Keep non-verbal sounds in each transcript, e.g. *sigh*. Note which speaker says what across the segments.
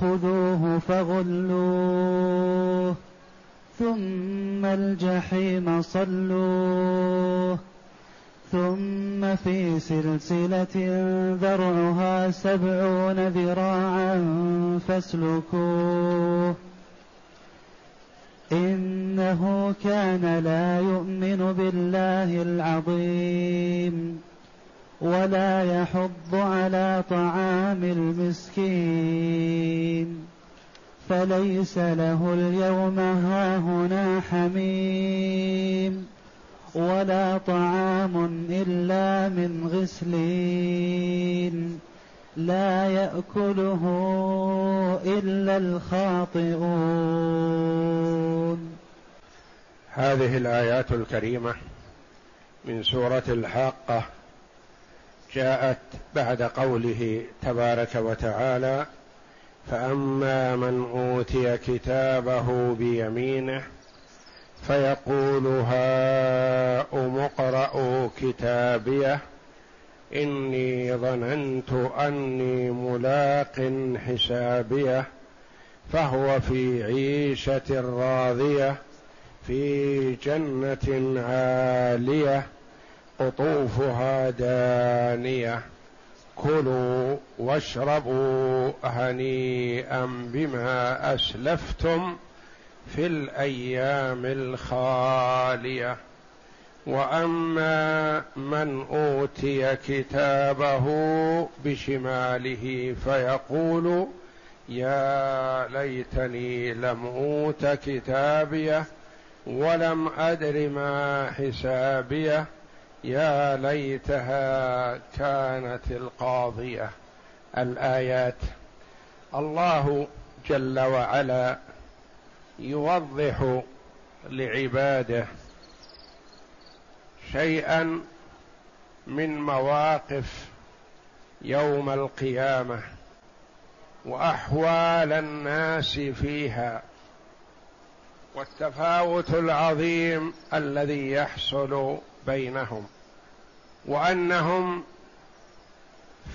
Speaker 1: خذوه فغلوه ثم الجحيم صلوه ثم في سلسلة ذرعها سبعون ذراعا فاسلكوه. إنه كان لا يؤمن بالله العظيم. ولا يحض على طعام المسكين. فليس له اليوم هاهنا حميم ولا طعام إلا من غسلين. لا يأكله إلا الخاطئون.
Speaker 2: هذه الآيات الكريمة من سورة الحاقة جاءت بعد قوله تبارك وتعالى فأما من أوتي كتابه بيمينه فيقول هاؤم اقرءوا كتابيه إني ظننت أني ملاق حسابيه فهو في عيشة راضية في جنة عالية. قطوفها دانية. كلوا واشربوا هنيئا بما أسلفتم في الأيام الخالية. وأما من أوتي كتابه بشماله فيقول يا ليتني لم أوت كتابيه ولم أدر ما حسابيه. يا ليتها كانت القاضية. الآيات. الله جل وعلا يوضح لعباده شيئا من مواقف يوم القيامة وأحوال الناس فيها والتفاوت العظيم الذي يحصل بينهم وأنهم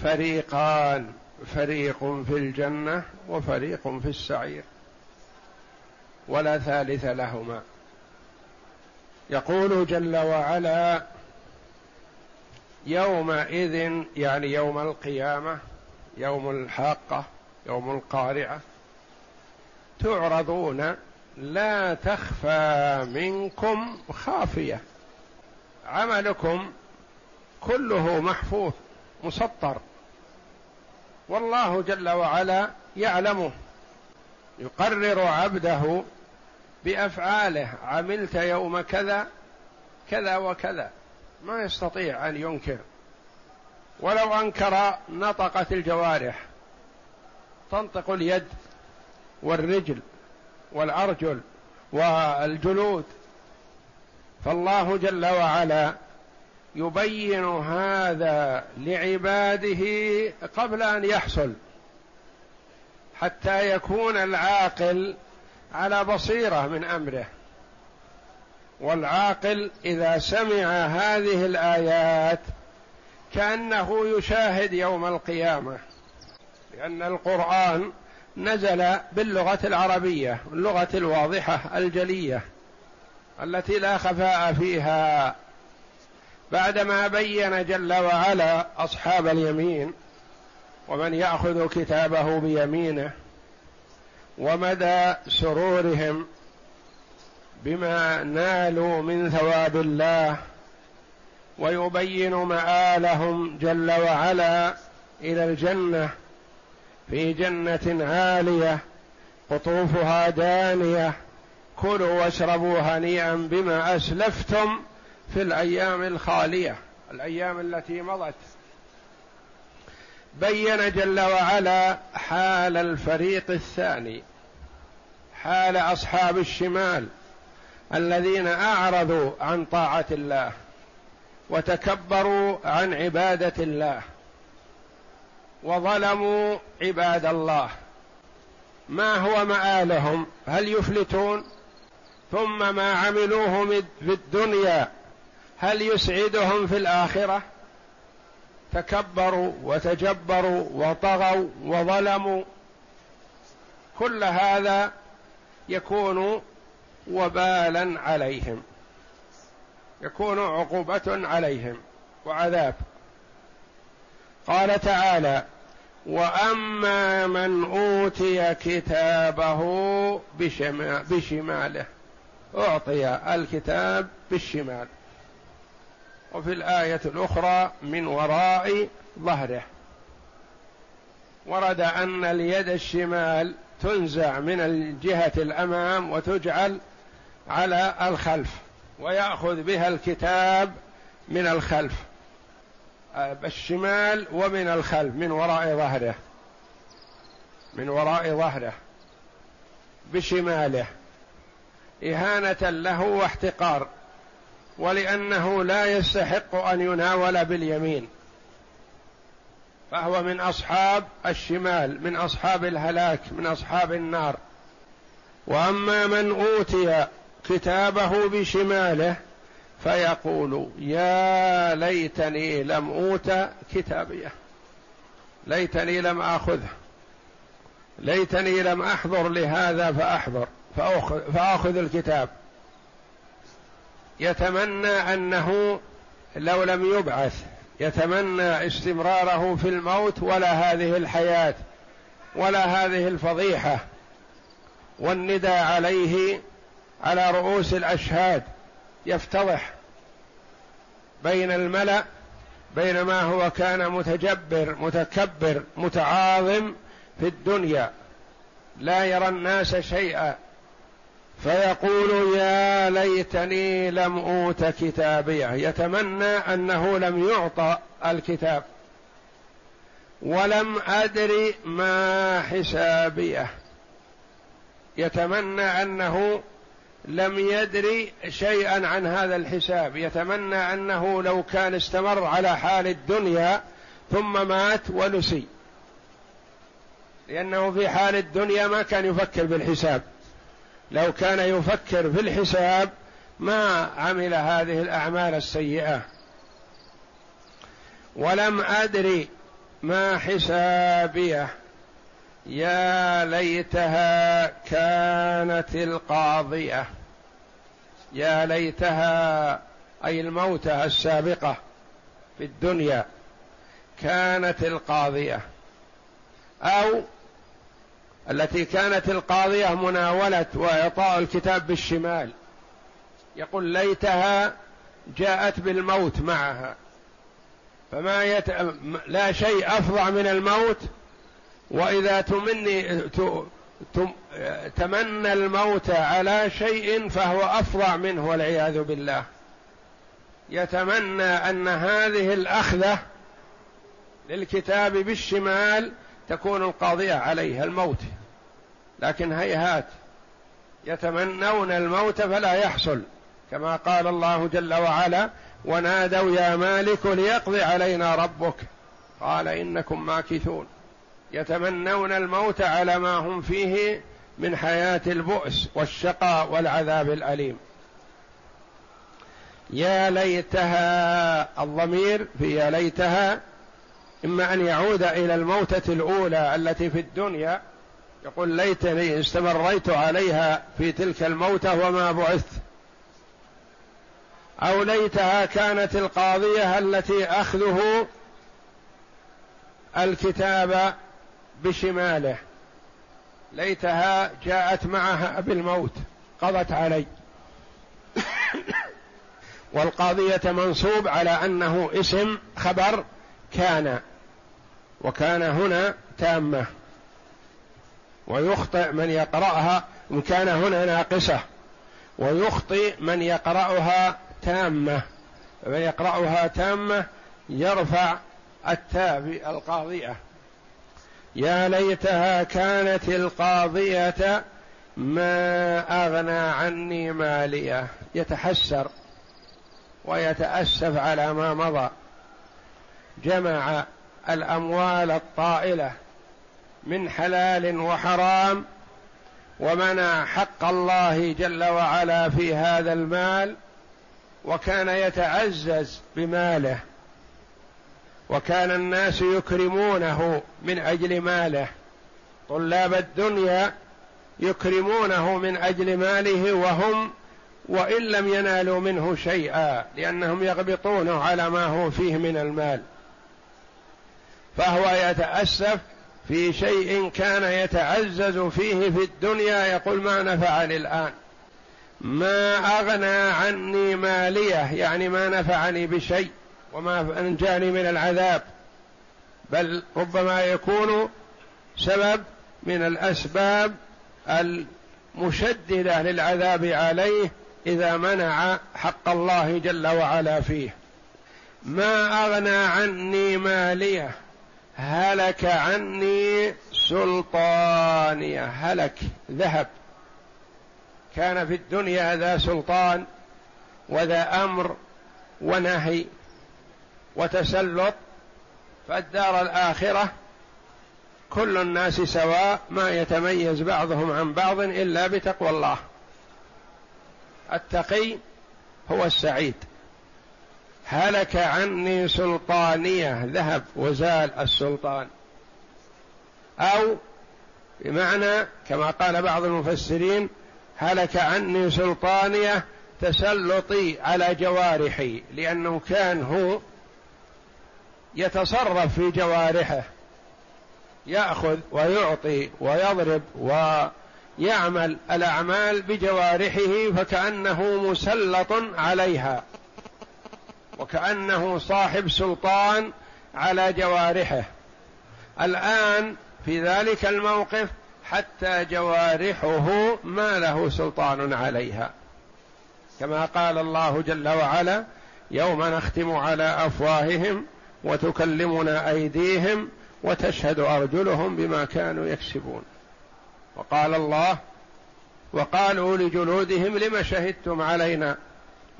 Speaker 2: فريقان فريق في الجنة وفريق في السعير ولا ثالث لهما. يقول جل وعلا يومئذ يعني يوم القيامة يوم الحاقة يوم القارعة تعرضون لا تخفى منكم خافية. عملكم كله محفوظ مسطر. والله جل وعلا يعلمه. يقرر عبده بأفعاله. عملت يوم كذا كذا وكذا. ما يستطيع أن ينكر. ولو أنكر نطقت الجوارح. تنطق اليد والرجل والأرجل والجلود. فالله جل وعلا يبين هذا لعباده قبل أن يحصل حتى يكون العاقل على بصيرة من أمره. والعاقل إذا سمع هذه الآيات كأنه يشاهد يوم القيامة لأن القرآن نزل باللغة العربية اللغة الواضحة الجلية. التي لا خفاء فيها. بعدما بين جل وعلا أصحاب اليمين ومن يأخذ كتابه بيمينه ومدى سرورهم بما نالوا من ثواب الله ويبين مآلهم جل وعلا إلى الجنة في جنة عالية قطوفها دانية كلوا واشربوا هنيئا بما أسلفتم في الأيام الخالية الأيام التي مضت. بين جل وعلا حال الفريق الثاني حال أصحاب الشمال الذين أعرضوا عن طاعة الله وتكبروا عن عبادة الله وظلموا عباد الله. ما هو مآلهم؟ هل يفلتون؟ ثم ما عملوه في الدنيا هل يسعدهم في الآخرة؟ تكبروا وتجبروا وطغوا وظلموا كل هذا يكون وبالا عليهم يكون عقوبة عليهم وعذاب. قال تعالى وأما من أوتي كتابه بشماله أعطي الكتاب بالشمال. وفي الآية الأخرى من وراء ظهره. ورد أن اليد الشمال تنزع من الجهة الأمام وتجعل على الخلف ويأخذ بها الكتاب من الخلف. الشمال ومن الخلف من وراء ظهره. من وراء ظهره. بشماله. إهانة له واحتقار ولأنه لا يستحق أن يناول باليمين فهو من أصحاب الشمال من أصحاب الهلاك من أصحاب النار. وأما من أوتي كتابه بشماله فيقول يا ليتني لم أوت كتابيه ليتني لم آخذه ليتني لم أحضر لهذا فأحضر. فأخذ, فأخذ الكتاب. يتمنى أنه لو لم يبعث يتمنى استمراره في الموت ولا هذه الحياة ولا هذه الفضيحة. والندى عليه على رؤوس الأشهاد يفتضح بين الملأ بينما هو كان متجبر متكبر متعاظم في الدنيا. لا يرى الناس شيئا. فيقول يا ليتني لم أوت كتابيه يتمنى أنه لم يعطى الكتاب. ولم ادر ما حسابيه. يتمنى أنه لم يدري شيئا عن هذا الحساب. يتمنى أنه لو كان استمر على حال الدنيا ثم مات ونسي. لأنه في حال الدنيا ما كان يفكر بالحساب. لو كان يفكر في الحساب ما عمل هذه الأعمال السيئة. ولم أدري ما حسابيه. يا ليتها كانت القاضية. يا ليتها أي الموتى السابقة في الدنيا كانت القاضية. أو التي كانت القاضية مناوله وإعطاء الكتاب بالشمال. يقول ليتها جاءت بالموت معها. فما يت... لا شيء أفظع من الموت وإذا تمني تمنى الموت على شيء فهو أفظع منه والعياذ بالله. يتمنى أن هذه الأخذة للكتاب بالشمال تكون القاضية عليه الموت. لكن هيهات يتمنون الموت فلا يحصل كما قال الله جل وعلا ونادوا يا مالك ليقضي علينا ربك قال إنكم ماكثون يتمنون الموت على ما هم فيه من حياة البؤس والشقاء والعذاب الأليم. يا ليتها الضمير في يا ليتها إما أن يعود إلى الموتة الأولى التي في الدنيا يقول ليتني استمريت عليها في تلك الموتة وما بعثت. أو ليتها كانت القاضية التي أخذه الكتاب بشماله. ليتها جاءت معها بالموت قضت علي. *coughs* والقاضية منصوب على أنه اسم خبر كان وكان هنا تامة. ويخطئ من يقرأها إن كان هنا ناقصة. ويخطئ من يقرأها تامة. من يقرأها تامة يرفع التاء القاضية. يا ليتها كانت القاضية ما أغنى عني مالية. يتحسر ويتأسف على ما مضى. جمع الأموال الطائلة. من حلال وحرام ومنع حق الله جل وعلا في هذا المال وكان يتعزز بماله وكان الناس يكرمونه من أجل ماله. طلاب الدنيا يكرمونه من أجل ماله وهم وإن لم ينالوا منه شيئا لأنهم يغبطونه على ما هو فيه من المال. فهو يتأسف في شيء كان يتعزز فيه في الدنيا يقول ما نفعني الآن. ما أغنى عني ماليه يعني ما نفعني بشيء وما أنجاني من العذاب بل ربما يكون سبب من الأسباب المشددة للعذاب عليه إذا منع حق الله جل وعلا فيه. ما أغنى عني ماليه هلك عني سلطانيه هلك ذهب. كان في الدنيا ذا سلطان وذا أمر ونهي وتسلط فالدار الآخرة كل الناس سواء ما يتميز بعضهم عن بعض إلا بتقوى الله. التقي هو السعيد. هلك عني سلطانية ذهب وزال السلطان. أو بمعنى كما قال بعض المفسرين هلك عني سلطانية تسلطي على جوارحي لأنه كان هو يتصرف في جوارحه. يأخذ ويعطي ويضرب ويعمل الأعمال بجوارحه فكأنه مسلط عليها. وكأنه صاحب سلطان على جوارحه. الآن في ذلك الموقف حتى جوارحه ما له سلطان عليها. كما قال الله جل وعلا يوم نختم على أفواههم وتكلمنا أيديهم وتشهد أرجلهم بما كانوا يكسبون. وقال الله وقالوا لجلودهم لم شهدتم علينا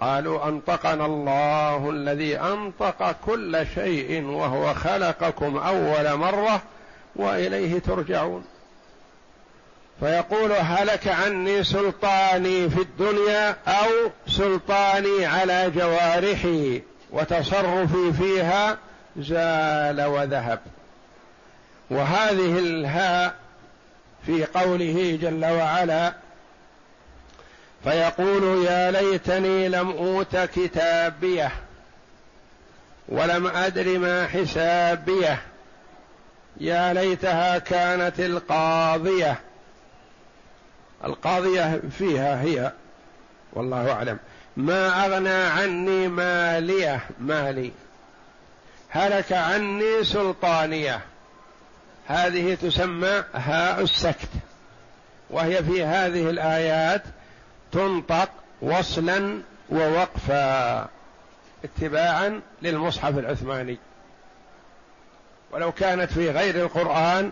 Speaker 2: قالوا أنطقنا الله الذي أنطق كل شيء وهو خلقكم أول مرة وإليه ترجعون. فيقول هلك عني سلطاني في الدنيا أو سلطاني على جوارحي وتصرفي فيها زال وذهب. وهذه الهاء في قوله جل وعلا فيقول يا ليتني لم أوت كتابيه ولم أدر ما حسابيه. يا ليتها كانت القاضية. القاضية فيها هي والله أعلم. ما أغنى عني ماليه مالي. هلك عني سلطانيه. هذه تسمى هاء السكت. وهي في هذه الآيات تنطق وصلا ووقفا اتباعا للمصحف العثماني. ولو كانت في غير القرآن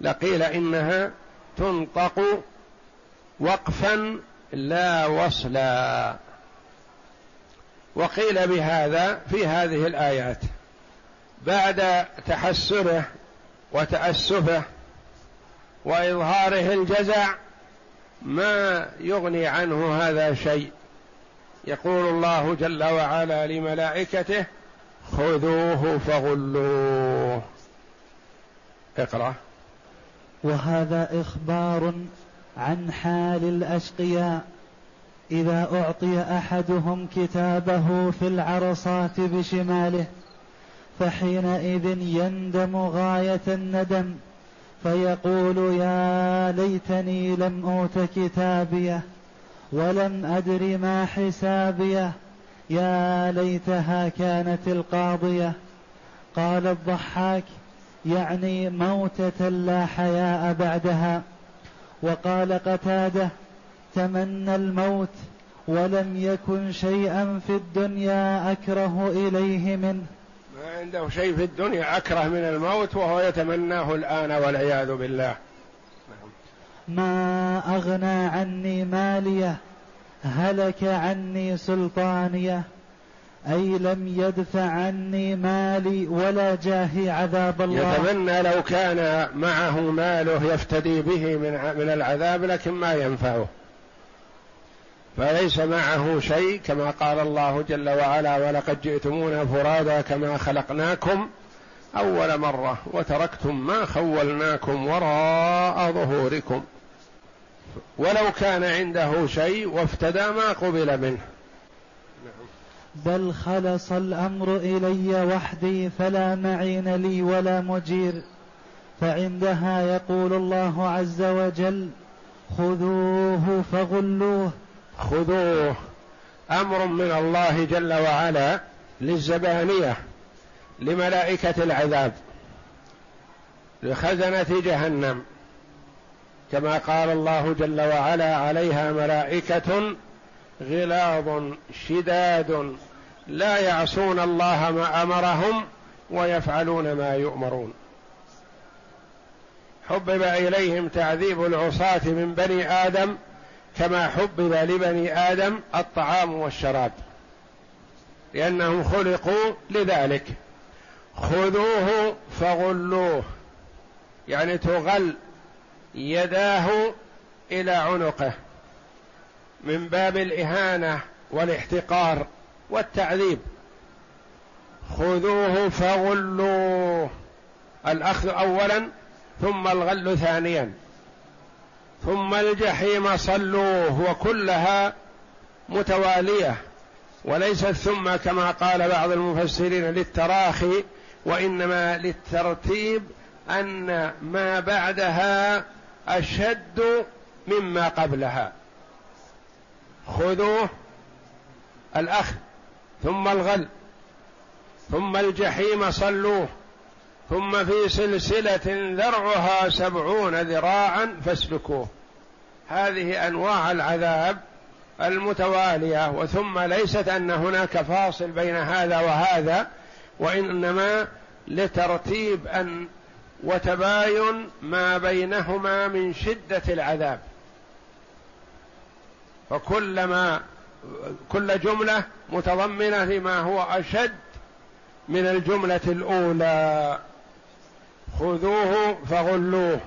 Speaker 2: لقيل إنها تنطق وقفا لا وصلا. وقيل بهذا في هذه الآيات بعد تحسره وتأسفه وإظهاره الجزع ما يغني عنه هذا شيء. يقول الله جل وعلا لملائكته خذوه فغلوه. اقرأ.
Speaker 1: وهذا إخبار عن حال الأشقياء. إذا أعطي أحدهم كتابه في العرصات بشماله فحينئذ يندم غاية الندم. فيقول يا ليتني لم أوت كتابيه ولم أدر ما حسابيه. يا ليتها كانت القاضية. قال الضحاك يعني موتة لا حياء بعدها. وقال قتادة تمنى الموت ولم يكن شيئا في الدنيا أكره إليه منه.
Speaker 2: عنده شيء في الدنيا أكره من الموت وهو يتمناه الآن والعياذ بالله.
Speaker 1: ما أغنى عني ماليه هلك عني سلطانيه أي لم يدفع عني مالي ولا جاهي عذاب الله.
Speaker 2: يتمنى لو كان معه ماله يفتدي به من من العذاب لكن ما ينفعه. فليس معه شيء كما قال الله جل وعلا ولقد جئتمونا فرادا كما خلقناكم أول مرة وتركتم ما خولناكم وراء ظهوركم. ولو كان عنده شيء وافتدى ما قبل منه.
Speaker 1: بل خلص الأمر إلي وحدي فلا معين لي ولا مجير. فعندها يقول الله عز وجل خذوه فغلوه.
Speaker 2: خذوه أمر من الله جل وعلا للزبانية لملائكة العذاب لخزنة جهنم. كما قال الله جل وعلا عليها ملائكة غلاظ شداد لا يعصون الله ما أمرهم ويفعلون ما يؤمرون. حبب إليهم تعذيب العصاة من بني آدم كما حبب لبني آدم الطعام والشراب. لأنهم خلقوا لذلك. خذوه فغلوه. يعني تغل يداه إلى عنقه. من باب الإهانة والاحتقار والتعذيب. خذوه فغلوه. الأخذ اولا ثم الغل ثانيا. ثم الجحيم صلوه وكلها متوالية. وليست ثم كما قال بعض المفسرين للتراخي وإنما للترتيب أن ما بعدها أشد مما قبلها. خذوه الأخذ ثم الغل ثم الجحيم صلوه. ثم في سلسلة ذرعها سبعون ذراعا فاسلكوه. هذه أنواع العذاب المتوالية وثم ليست أن هناك فاصل بين هذا وهذا وإنما لترتيب أن وتباين ما بينهما من شدة العذاب. فكلما كل جملة متضمنة لما هو أشد من الجملة الأولى. خذوه فغلوه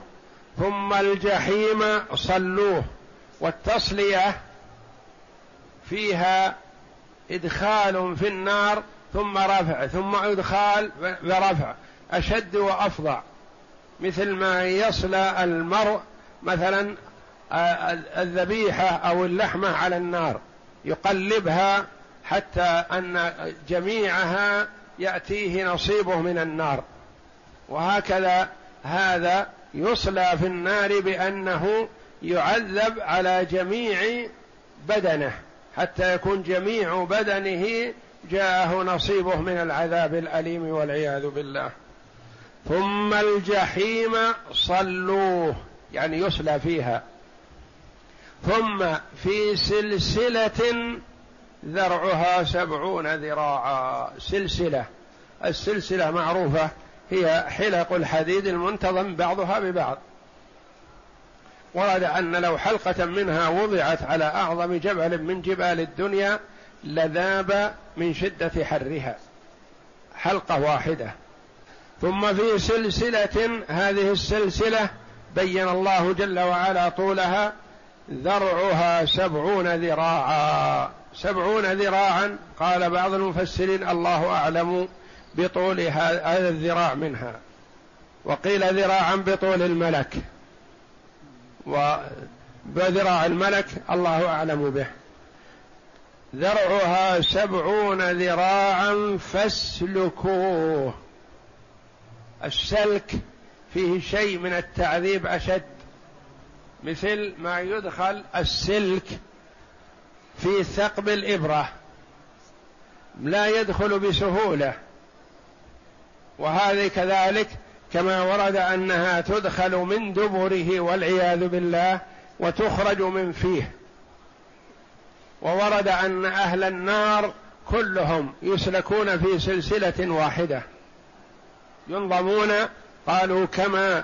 Speaker 2: ثم الجحيم صلوه والتصلية فيها إدخال في النار ثم رفع ثم إدخال ورفع أشد وافظع مثل ما يصلى المرء مثلا الذبيحة أو اللحمة على النار يقلبها حتى أن جميعها يأتيه نصيبه من النار. وهكذا هذا يصلى في النار بأنه يعذب على جميع بدنه حتى يكون جميع بدنه جاءه نصيبه من العذاب الأليم والعياذ بالله. ثم الجحيم صلوه يعني يصلى فيها. ثم في سلسلة ذرعها سبعون ذراعا سلسلة. السلسلة معروفة هي حلق الحديد المنتظم بعضها ببعض. ورد أن لو حلقة منها وضعت على أعظم جبل من جبال الدنيا لذاب من شدة حرها. حلقة واحدة. ثم في سلسلة هذه السلسلة بين الله جل وعلا طولها ذرعها سبعون ذراعا. سبعون ذراعا قال بعض المفسرين الله أعلم. بطول هذا الذراع منها. وقيل ذراعا بطول الملك. وبذراع الملك الله أعلم به. ذرعها سبعون ذراعا فاسلكوه. السلك فيه شيء من التعذيب أشد. مثل ما يدخل السلك في ثقب الإبرة. لا يدخل بسهولة. وهذه كذلك كما ورد أنها تدخل من دبره والعياذ بالله وتخرج من فيه. وورد أن أهل النار كلهم يسلكون في سلسلة واحدة. ينظمون قالوا كما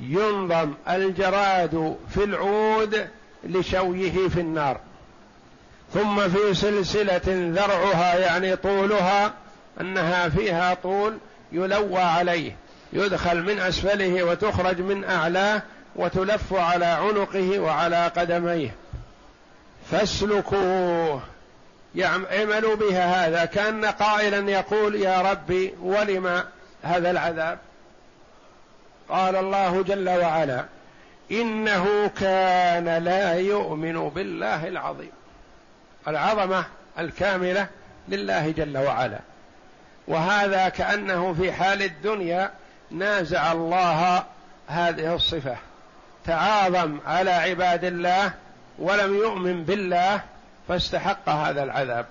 Speaker 2: ينظم الجراد في العود لشويه في النار. ثم في سلسلة ذرعها يعني طولها أنها فيها طول يلوى عليه يدخل من أسفله وتخرج من أعلاه وتلف على عنقه وعلى قدميه. فاسلكوه. اعملوا بها هذا. كأن قائلا يقول يا ربي ولم هذا العذاب؟ قال الله جل وعلا إنه كان لا يؤمن بالله العظيم. العظمة الكاملة لله جل وعلا. وهذا كأنه في حال الدنيا نازع الله هذه الصفة. تعاظم على عباد الله ولم يؤمن بالله فاستحق هذا العذاب.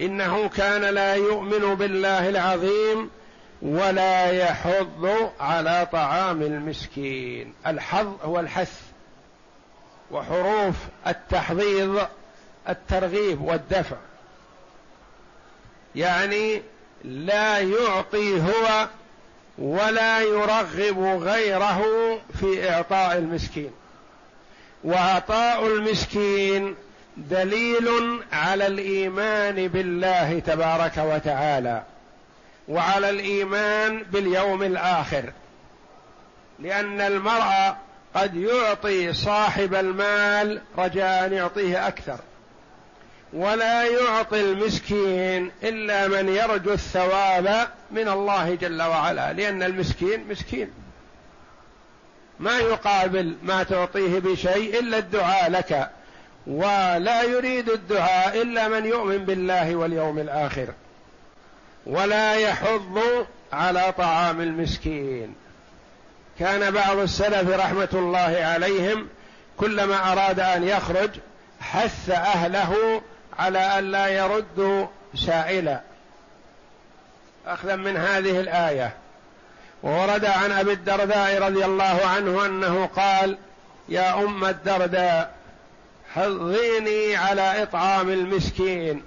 Speaker 2: إنه كان لا يؤمن بالله العظيم ولا يحض على طعام المسكين. الحظ هو الحث وحروف التحضيض الترغيب والدفع. يعني لا يعطي هو ولا يرغب غيره في إعطاء المسكين. وعطاء المسكين دليل على الإيمان بالله تبارك وتعالى وعلى الإيمان باليوم الآخر. لأن المرء قد يعطي صاحب المال رجاء أن يعطيه أكثر. ولا يعطي المسكين إلا من يرجو الثواب من الله جل وعلا لأن المسكين مسكين. ما يقابل ما تعطيه بشيء إلا الدعاء لك ولا يريد الدعاء إلا من يؤمن بالله واليوم الآخر. ولا يحض على طعام المسكين. كان بعض السلف رحمة الله عليهم كلما أراد أن يخرج حث أهله على أن لا يردوا سائلا أخذا من هذه الآية. وورد عن أبي الدرداء رضي الله عنه أنه قال يا أم الدرداء حضيني على إطعام المسكين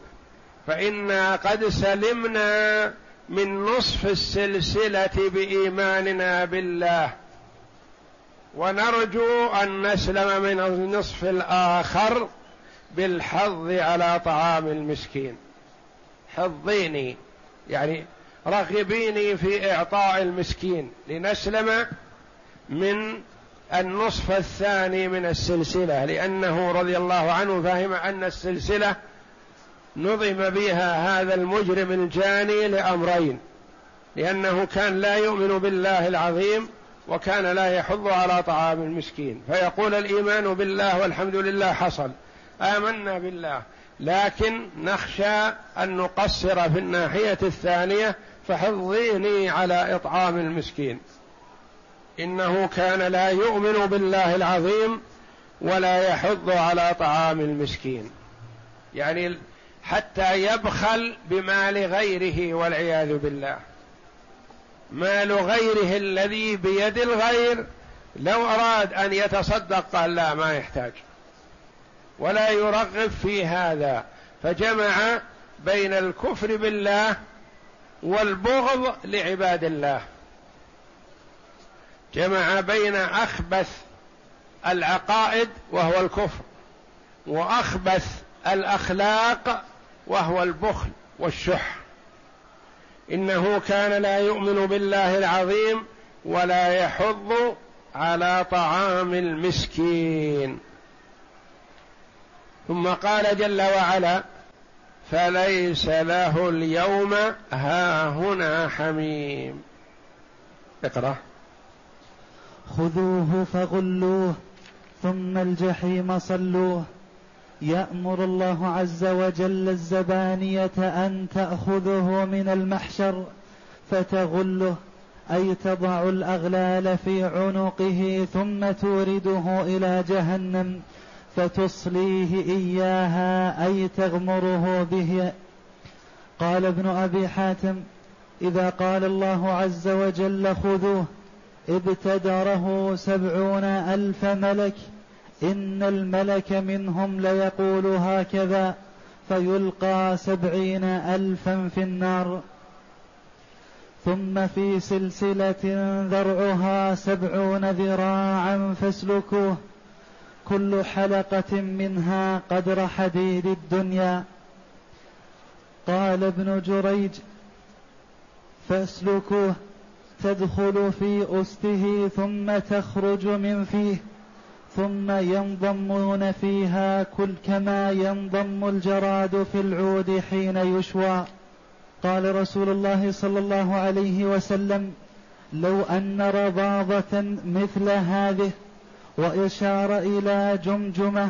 Speaker 2: فإنا قد سلمنا من نصف السلسلة بإيماننا بالله. ونرجو أن نسلم من النصف الآخر بالحظ على طعام المسكين. حضيني يعني رغبيني في إعطاء المسكين لنسلم من النصف الثاني من السلسلة لأنه رضي الله عنه فهم أن السلسلة نظم بها هذا المجرم الجاني لأمرين لأنه كان لا يؤمن بالله العظيم وكان لا يحض على طعام المسكين. فيقول الإيمان بالله والحمد لله حصل. آمنا بالله. لكن نخشى أن نقصر في الناحية الثانية فحضيني على إطعام المسكين. إنه كان لا يؤمن بالله العظيم ولا يحض على طعام المسكين. يعني حتى يبخل بمال غيره والعياذ بالله. مال غيره الذي بيد الغير لو أراد أن يتصدق قال لا ما يحتاج. ولا يرغب في هذا فجمع بين الكفر بالله والبغض لعباد الله. جمع بين أخبث العقائد وهو الكفر وأخبث الأخلاق وهو البخل والشح. إنه كان لا يؤمن بالله العظيم ولا يحض على طعام المسكين. ثم قال جل وعلا فليس له اليوم هاهنا حميم. اقرأ.
Speaker 1: خذوه فغلوه ثم الجحيم صلوه. يأمر الله عز وجل الزبانية أن تأخذه من المحشر فتغله. أي تضع الأغلال في عنقه ثم تورده إلى جهنم. فتصليه إياها أي تغمره به. قال ابن أبي حاتم إذا قال الله عز وجل خذوه ابتدره سبعون ألف ملك إن الملك منهم ليقول هكذا فيلقى سبعين ألفا في النار. ثم في سلسلة ذرعها سبعون ذراعا فاسلكوه. كل حلقة منها قدر حديد الدنيا. قال ابن جريج فاسلكوه تدخل في أسته ثم تخرج من فيه ثم ينضمون فيها كل كما ينضم الجراد في العود حين يشوى. قال رسول الله صلى الله عليه وسلم لو أن رضاضة مثل هذه وإشار إلى جمجمة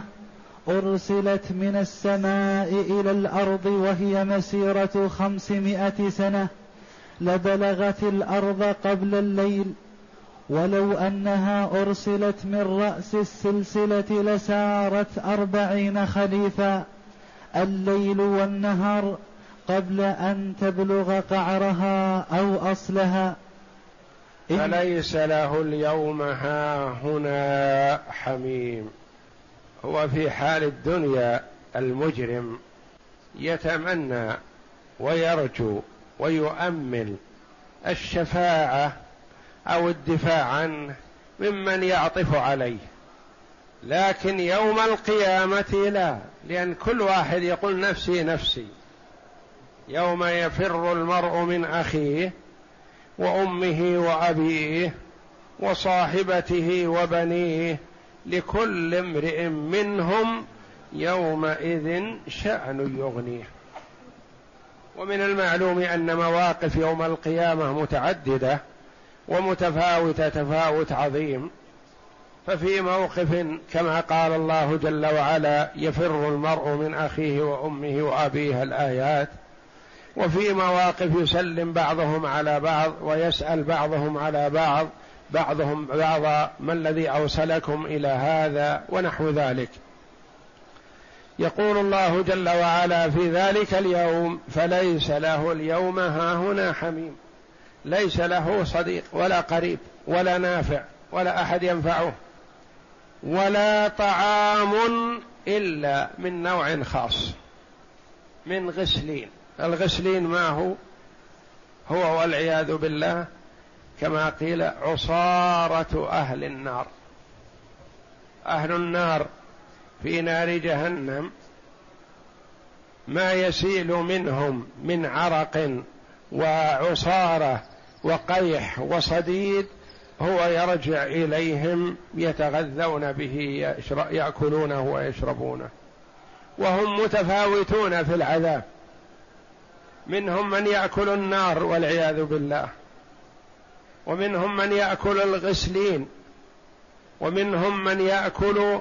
Speaker 1: أرسلت من السماء إلى الأرض وهي مسيرة خمسمائة سنة لبلغت الأرض قبل الليل. ولو أنها أرسلت من رأس السلسلة لسارت أربعين خليفا الليل والنهار قبل أن تبلغ قعرها أو أصلها.
Speaker 2: فليس له اليوم ها هنا حميم. هو في حال الدنيا المجرم يتمنى ويرجو ويؤمل الشفاعة أو الدفاع عنه ممن يعطف عليه. لكن يوم القيامة لا لأن كل واحد يقول نفسي نفسي. يوم يفر المرء من أخيه وأمه وأبيه وصاحبته وبنيه لكل امرئ منهم يومئذ شأن يغنيه. ومن المعلوم أن مواقف يوم القيامة متعددة ومتفاوتة تفاوت عظيم. ففي موقف كما قال الله جل وعلا يفر المرء من أخيه وأمه وأبيه الآيات. وفي مواقف يسلم بعضهم على بعض ويسأل بعضهم على بعض بعضهم بعضا ما الذي اوصلكم إلى هذا ونحو ذلك. يقول الله جل وعلا في ذلك اليوم فليس له اليوم هاهنا حميم ليس له صديق ولا قريب ولا نافع ولا أحد ينفعه ولا طعام إلا من نوع خاص من غسلين. الغسلين ما هو هو والعياذ بالله كما قيل عصارة أهل النار. أهل النار في نار جهنم ما يسيل منهم من عرق وعصارة وقيح وصديد هو يرجع إليهم يتغذون به يأكلونه ويشربونه. وهم متفاوتون في العذاب. منهم من يأكل النار والعياذ بالله. ومنهم من يأكل الغسلين. ومنهم من يأكل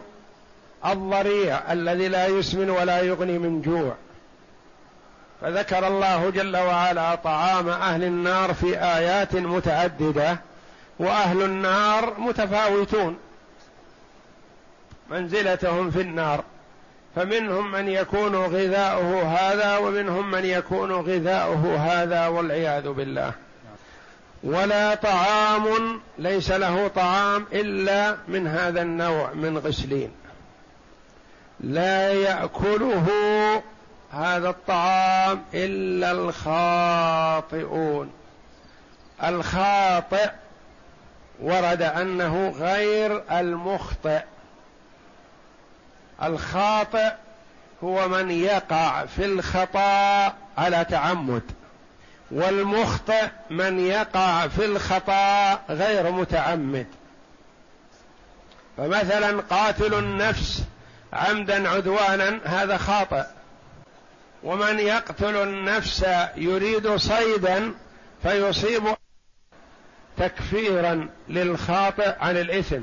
Speaker 2: الضريع الذي لا يسمن ولا يغني من جوع. فذكر الله جل وعلا طعام أهل النار في آيات متعددة وأهل النار متفاوتون. منزلتهم في النار. فمنهم من يكون غذاؤه هذا ومنهم من يكون غذاؤه هذا والعياذ بالله. ولا طعام ليس له طعام إلا من هذا النوع من غسلين. لا يأكله هذا الطعام إلا الخاطئون. الخاطئ ورد أنه غير المخطئ. الخاطئ هو من يقع في الخطأ على تعمد والمخطئ من يقع في الخطأ غير متعمد. فمثلا قاتل النفس عمدا عدوانا هذا خاطئ ومن يقتل النفس يريد صيدا فيصيب تكفيرا للخاطئ عن الإثم.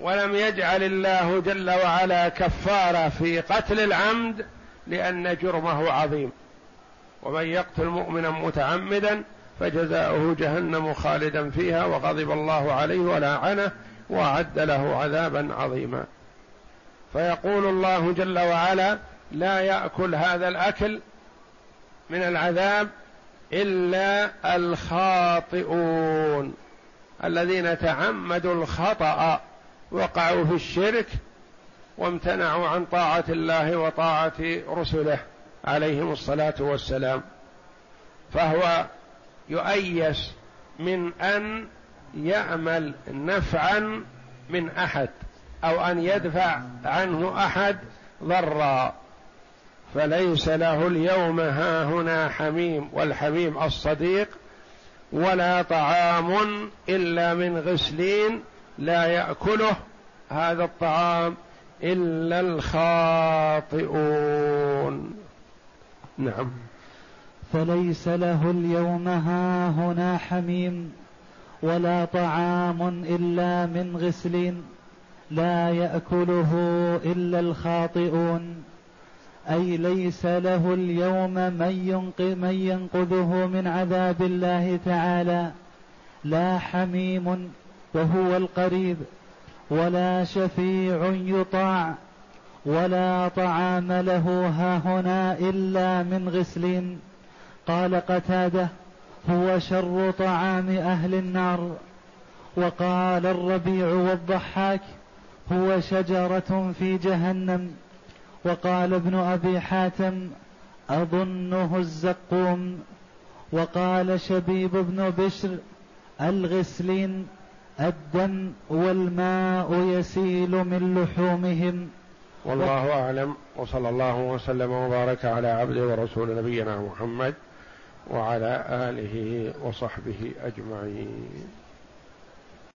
Speaker 2: ولم يجعل الله جل وعلا كفارة في قتل العمد لأن جرمه عظيم. ومن يقتل مؤمنا متعمدا فجزاؤه جهنم خالدا فيها وغضب الله عليه ولعنه وأعد له عذابا عظيما. فيقول الله جل وعلا لا يأكل هذا الأكل من العذاب إلا الخاطئون الذين تعمدوا الخطأ. وقعوا في الشرك وامتنعوا عن طاعة الله وطاعة رسله عليهم الصلاة والسلام. فهو يؤيس من أن يعمل نفعا من أحد أو أن يدفع عنه أحد ضرا. فليس له اليوم هاهنا حميم والحميم الصديق ولا طعام إلا من غسلين لا يأكله هذا الطعام إلا الخاطئون. نعم.
Speaker 1: فليس له اليوم هاهنا حميم ولا طعام إلا من غسلين لا يأكله إلا الخاطئون. أي ليس له اليوم من, من ينقذه من عذاب الله تعالى لا حميم وهو القريب ولا شفيع يطاع ولا طعام له هاهنا إلا من غسلين. قال قتادة هو شر طعام أهل النار. وقال الربيع والضحاك هو شجرة في جهنم. وقال ابن أبي حاتم أظنه الزقوم. وقال شبيب بن بشر الغسلين. الدم والماء يسيل من لحومهم.
Speaker 2: والله أعلم وصلى الله وسلم وبارك على عبده ورسول نبينا محمد وعلى آله وصحبه أجمعين.